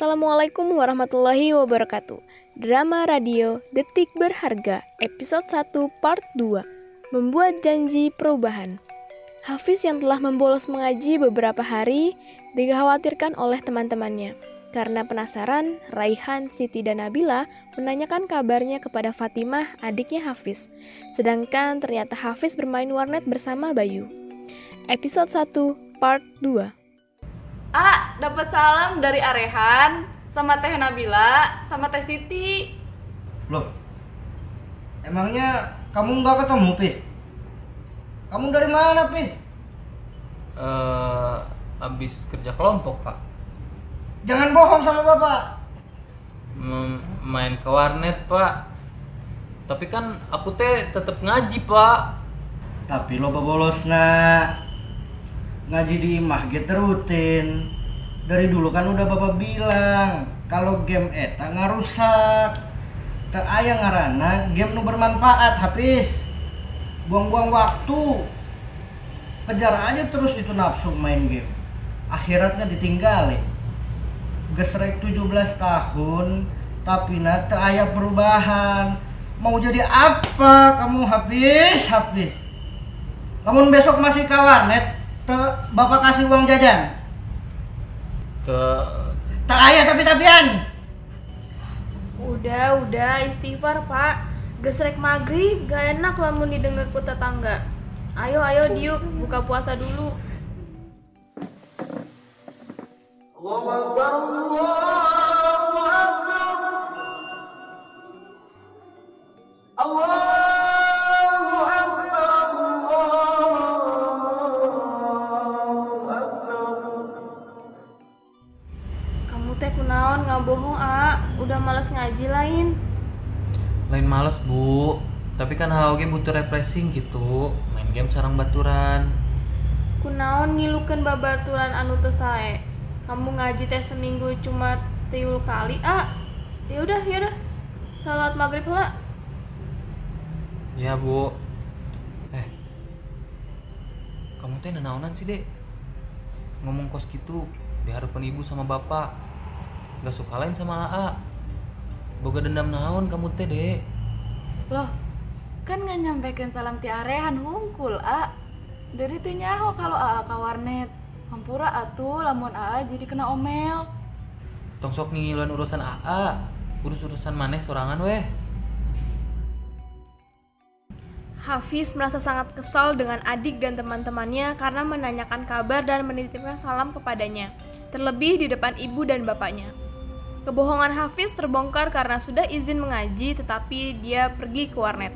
Assalamualaikum warahmatullahi wabarakatuh. Drama radio Detik Berharga, episode 1 part 2. Membuat janji perubahan. Hafiz yang telah membolos mengaji beberapa hari dikhawatirkan oleh teman-temannya. Karena penasaran, Raihan, Siti, dan Nabila menanyakan kabarnya kepada Fatimah, adiknya Hafiz. Sedangkan ternyata Hafiz bermain warnet bersama Bayu. Episode 1, part 2. Ah, dapat salam dari Arehan sama Teh Nabila sama Teh Siti. Loh, emangnya kamu nggak ketemu, Pis? Kamu dari mana, Pis? eh habis kerja kelompok pak Jangan bohong sama Bapak. Mem- main ke warnet pak tapi kan aku teh tetap ngaji pak Tapi lo bolos nak. Ngaji di masjid rutin. Dari dulu kan udah Bapak bilang, kalau game eta ngarusak. Tak aya ngarana game nu bermanfaat, habis. Buang-buang waktu. Kejar aja terus itu nafsu main game. Akhiratnya ditinggalin. Gesrek 17 tahun, tapi na teu aya perubahan. Mau jadi apa kamu habis habis? Namun besok masih ke teu bapak kasih uang jajan. ke Tak aya tapi tapian. Udah, udah istighfar, Pak. Gesrek maghrib, gak enak lamun didengar ku tetangga. Ayo, ayo diuk, buka puasa dulu. Kamu kunaon nggak bohong, A. Udah males ngaji lain. lain males bu tapi kan HOG butuh refreshing gitu main game sarang baturan Kunaon ngilukeun babaturan anu teu sae. Kamu ngaji teh seminggu cuma tiul kali, A. Ya udah, ya udah. Salat maghrib lah. ya bu eh kamu teh nanaonan sih dek ngomong kos gitu di harapan ibu sama bapak gak suka lain sama AA boga dendam naon kamu teh dek Loh, kan nggak nyampaikan salam ti Arehan hungkul, A. Dari teh nyaho kalau AA ka warnet. Hampura atuh lamun AA jadi kena omel. tong sok ngiluan urusan AA urus urusan maneh sorangan weh Hafiz merasa sangat kesal dengan adik dan teman-temannya karena menanyakan kabar dan menitipkan salam kepadanya, terlebih di depan ibu dan bapaknya. Kebohongan Hafiz terbongkar karena sudah izin mengaji tetapi dia pergi ke warnet.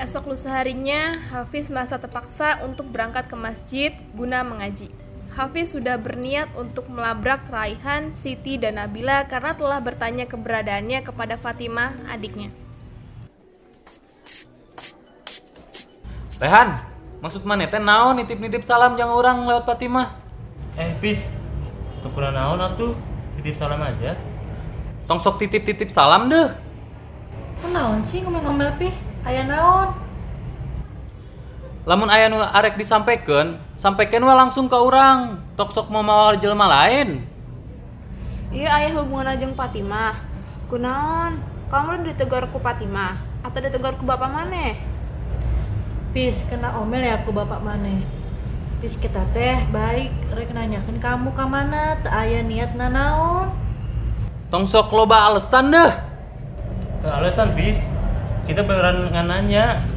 Esok lusa harinya, Hafiz merasa terpaksa untuk berangkat ke masjid guna mengaji. Hafiz sudah berniat untuk melabrak Raihan, Siti, dan Nabila karena telah bertanya keberadaannya kepada Fatimah, adiknya. Rehan maksud maneh teh naon nitip-nitip salam jangan orang lewat Fatimah Eh, Pis. Tukuran naon atuh? Titip salam aja. tong sok titip-titip salam deh Kunaon sih ngomel-ngomel pis? Aya naon? lamun aya nu arek disampaikan sampaikan we langsung ke orang tok sok mau mawar jelema lain Iya ayah hubungan ajeng Fatimah. Kunaon? Kamu ditegur ku Fatimah atau ditegur ku bapak maneh? Pis kena omel ya aku bapak maneh. Pis kita teh baik rek nanyakeun kamu ka mana teu aya niat nanaon. tong sok loba alasan deh Tuh alasan, Pis. Kita beneran nggak nanya.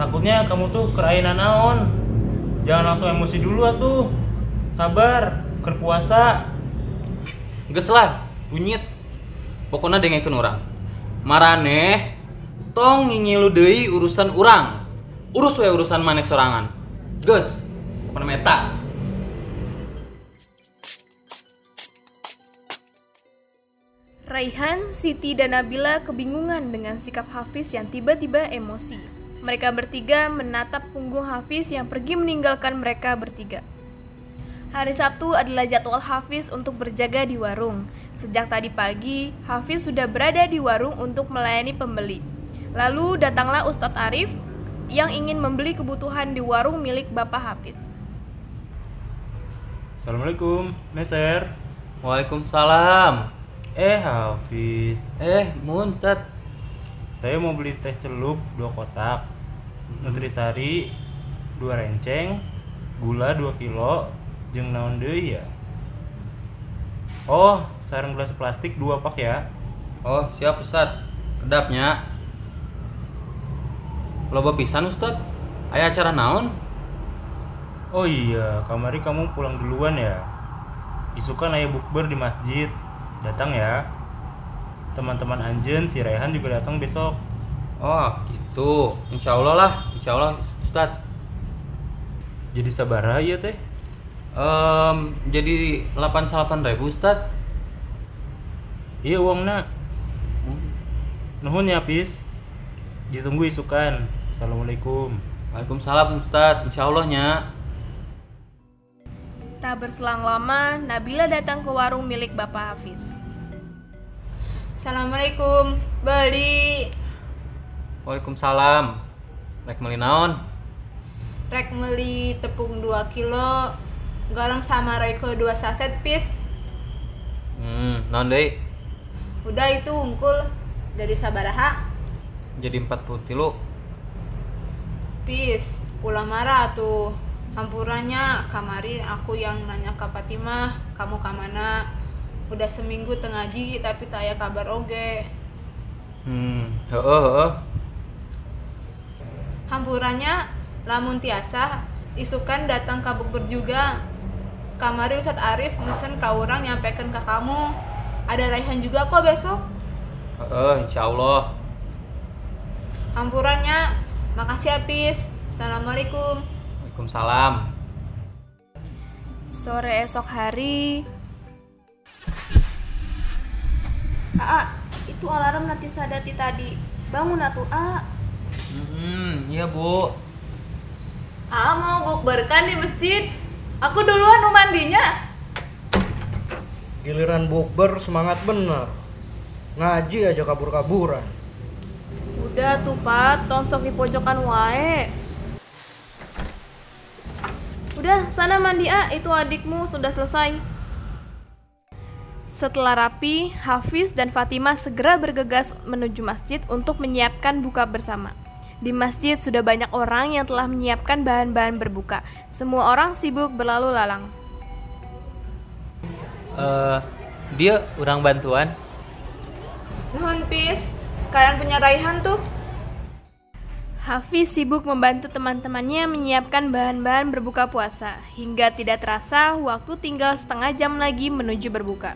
Takutnya kamu tuh kerainan naon. Jangan langsung emosi dulu atuh. Sabar, keur puasa. geus lah bunyit pokoknya dengekeun orang maraneh tong ngingilu deui urusan urang urus we urusan maneh sorangan geus pokoknya meta Raihan, Siti, dan Nabila kebingungan dengan sikap Hafiz yang tiba-tiba emosi. Mereka bertiga menatap punggung Hafiz yang pergi meninggalkan mereka bertiga. Hari Sabtu adalah jadwal Hafiz untuk berjaga di warung. Sejak tadi pagi, Hafiz sudah berada di warung untuk melayani pembeli. Lalu datanglah Ustadz Arif yang ingin membeli kebutuhan di warung milik Bapak Hafiz. Assalamualaikum, Meser. Waalaikumsalam. Eh Hafiz, Eh, Mun, Ustad. saya mau beli teh celup dua kotak, nutrisari dua renceng, gula 2 kilo, jeung naon deui ya? Oh, sarang gelas plastik dua pak ya. Oh, siap Ustad. Kedapnya. Loba pisan Ustad. Aya acara naon? Oh iya, kamari kamu pulang duluan ya. Isukan ayah bukber di masjid. Datang ya. Teman-teman Anjen, si Rehan juga datang besok. Oh, gitu. Insya Allah lah. Insya Allah Ustad. Jadi sabar ya teh. Em, jadi 88 ribu Ustad. Iya uangnya. Nuhun ya, Pis. Ditunggu isukan. Assalamualaikum. Waalaikumsalam Ustad. Insya Allahnya. Tak berselang lama, Nabila datang ke warung milik Bapak Hafiz. Assalamualaikum. Beli Waalaikumsalam. Rek meuli naon? rek meli tepung 2 kilo, garam sama Royco 2 saset pis. Hmm, naon deui? Udah itu unggul. Jadi sabaraha? Jadi 40 kilo. Pis, ulah marah tuh. Hampurannya kamari aku yang nanya ke Fatimah, kamu kamana? Udah seminggu tengah ngaji tapi tak aya kabar oge. Hmm, heeh heeh. Hampurannya lamun tiasa isukan datang ke bukber juga. Kamari Ustadz Arif mesen ka orang nyampekan ke kamu. Ada Raihan juga kok besok. Heeh, insya Allah. Hampurannya makasih Pis. Assalamualaikum. Waalaikumsalam. Sore esok hari, Aa, itu alarm nanti sadati tadi. Bangun atuh, A. Hmm, iya bu. Ah mau bukberkan di masjid. Aku duluan mau mandinya. Giliran bukber semangat bener. Ngaji aja kabur-kaburan. Udah tuh, Pat. Tosok di pojokan wae. Udah, sana mandi, A. Itu adikmu sudah selesai. Setelah rapi, Hafiz dan Fatimah segera bergegas menuju masjid untuk menyiapkan buka bersama. Di masjid sudah banyak orang yang telah menyiapkan bahan-bahan berbuka. Semua orang sibuk berlalu lalang. Eh, dia orang bantuan. Nuhun Pis, sekalian punya Raihan tuh. Hafiz sibuk membantu teman-temannya menyiapkan bahan-bahan berbuka puasa. Hingga tidak terasa, waktu tinggal setengah jam lagi menuju berbuka.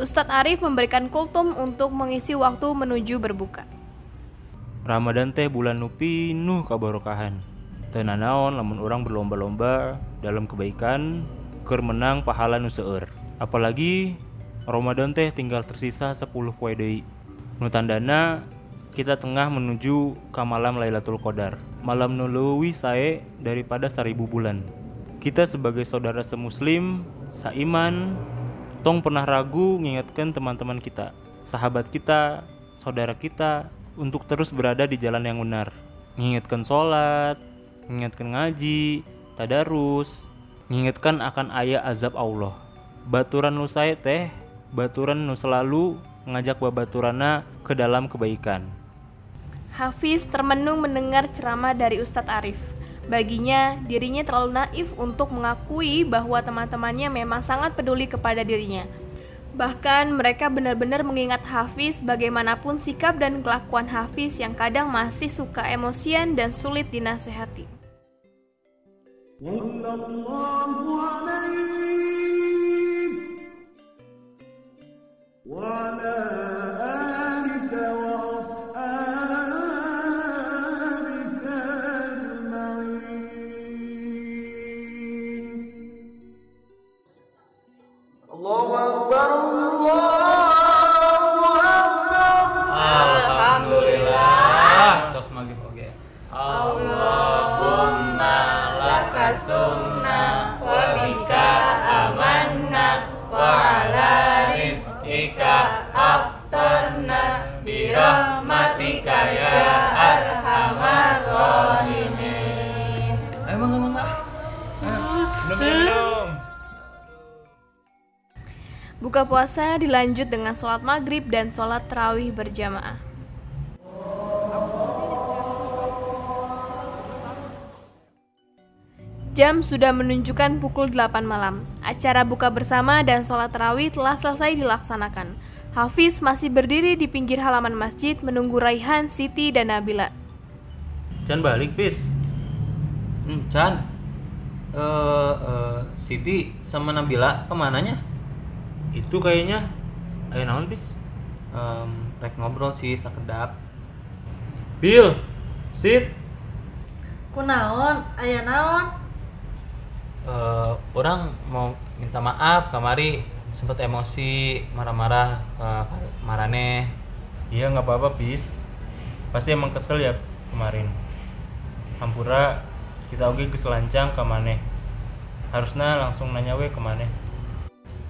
Ustadz Arif memberikan kultum untuk mengisi waktu menuju berbuka. Ramadan teh bulan nu pinuh kabarokahan. Teu nanaon lamun orang berlomba-lomba dalam kebaikan keur menang pahala nu. Apalagi Ramadan teh tinggal tersisa 10 poe deui. Nu tandana kita tengah menuju ke malam Lailatul Qadar. Malam nu leuwih sae daripada seribu bulan. Kita sebagai saudara semuslim, saiman, tong pernah ragu mengingatkan teman-teman kita, sahabat kita, saudara kita untuk terus berada di jalan yang benar. Mengingatkan sholat, mengingatkan ngaji, tadarus, mengingatkan akan ayat azab Allah. Baturan nu saya teh, baturan nu selalu ngajak babaturana ke dalam kebaikan. Hafiz termenung mendengar ceramah dari Ustadz Arif. Baginya, dirinya terlalu naif untuk mengakui bahwa teman-temannya memang sangat peduli kepada dirinya. Bahkan mereka benar-benar mengingat Hafiz bagaimanapun sikap dan kelakuan Hafiz yang kadang masih suka emosian dan sulit dinasehati. Ala rizkika aftarna bi rahmatika ya arhamar rahimin. Ayo mangga mangga. Minum minum. Buka puasa dilanjut dengan sholat maghrib dan sholat terawih berjamaah. Jam sudah menunjukkan pukul 8 malam. Acara buka bersama dan sholat terawih telah selesai dilaksanakan. Hafiz masih berdiri di pinggir halaman masjid menunggu Raihan, Siti, dan Nabila. Jangan balik, Pis. Hmm, Chan. Eh, eh, Siti sama Nabila ke mananya? Itu kayaknya ayo naon, Pis? Em, rek ngobrol sih sekedap. Bill, sit. Kunaon, aya naon? Eh, orang mau minta maaf kamari sempat emosi marah-marah ke Marane. Iya nggak apa-apa, Pis. Pasti emang kesel ya kemarin. Hampura kita oke keselancang ke maneh. Harusnya langsung nanya we ke maneh.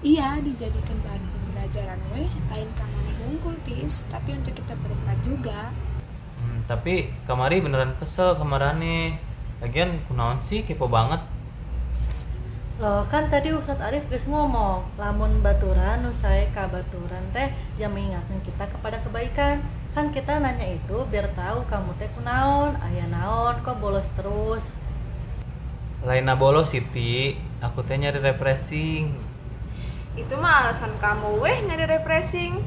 Iya, dijadikan bahan pembelajaran weh, lain kamane hungkul pis, tapi untuk kita berempat juga. Hmm, tapi kamari beneran kesel ke Marane. Lagian kunaon sih kepo banget. Loh kan tadi Ustadz Arif geus ngomong, lamun baturan nu sae ka baturan teh yang mengingatkan kita kepada kebaikan. Kan kita nanya itu biar tahu kamu teh kunaon, aya naon kok bolos terus. Laina bolos Siti, aku teh nyari refreshing. Itu mah alasan kamu weh nyari refreshing.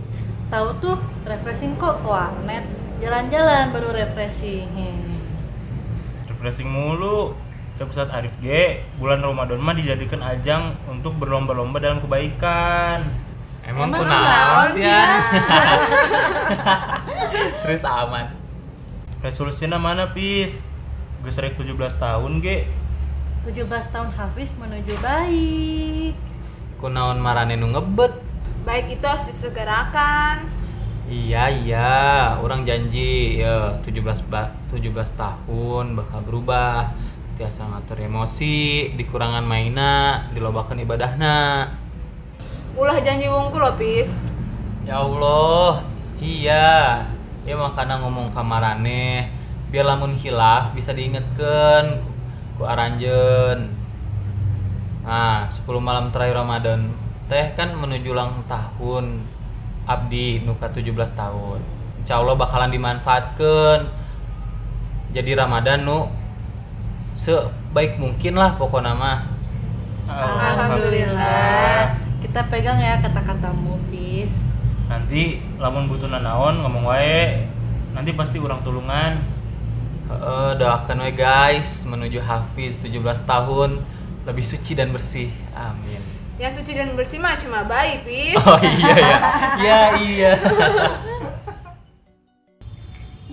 Tahu tuh refreshing kok ke warnet, jalan-jalan baru refreshing. Refreshing mulu. Cek Ustadz Arif G, bulan Ramadan mah dijadikan ajang untuk berlomba-lomba dalam kebaikan. Emang, Emang kunaon sih ya? Serius aman. Resolusinya mana, Pis? Geus rek 17 tahun, G. 17 tahun Hafiz menuju baik. Kunaon Marane nu ngebet. Baik itu harus disegerakan. Iya iya, orang janji ya 17 ba 17 tahun bakal berubah. Tiasa ngatur emosi, dikurangan maina, dilobakan ibadahna. Ulah janji wungkul loh, Pis. Ya Allah, iya. Ya makanya ngomong kamarane biar lamun hilaf bisa diingetkan ku aranjen. Nah, 10 malam terakhir Ramadan teh kan menuju ulang tahun Abdi nuka 17 tahun. Insya Allah bakalan dimanfaatkan. Jadi Ramadan nu sebaik mungkin lah pokoknya mah. Alhamdulillah. Kita pegang ya kata-katamu, Pis. Nanti lamun butuh naon ngomong wae. Nanti pasti orang tulungan. Heeh, doakan we guys menuju Hafiz 17 tahun lebih suci dan bersih. Amin. Yang suci dan bersih mah cuma bayi, Pis. Oh iya ya. Iya iya.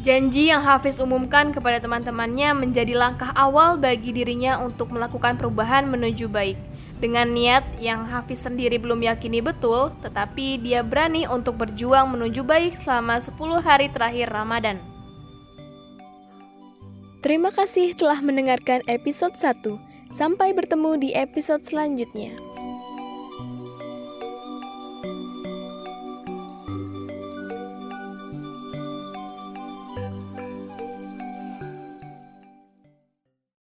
Janji yang Hafiz umumkan kepada teman-temannya menjadi langkah awal bagi dirinya untuk melakukan perubahan menuju baik. Dengan niat yang Hafiz sendiri belum yakini betul, tetapi dia berani untuk berjuang menuju baik selama 10 hari terakhir Ramadan. Terima kasih telah mendengarkan episode 1. Sampai bertemu di episode selanjutnya.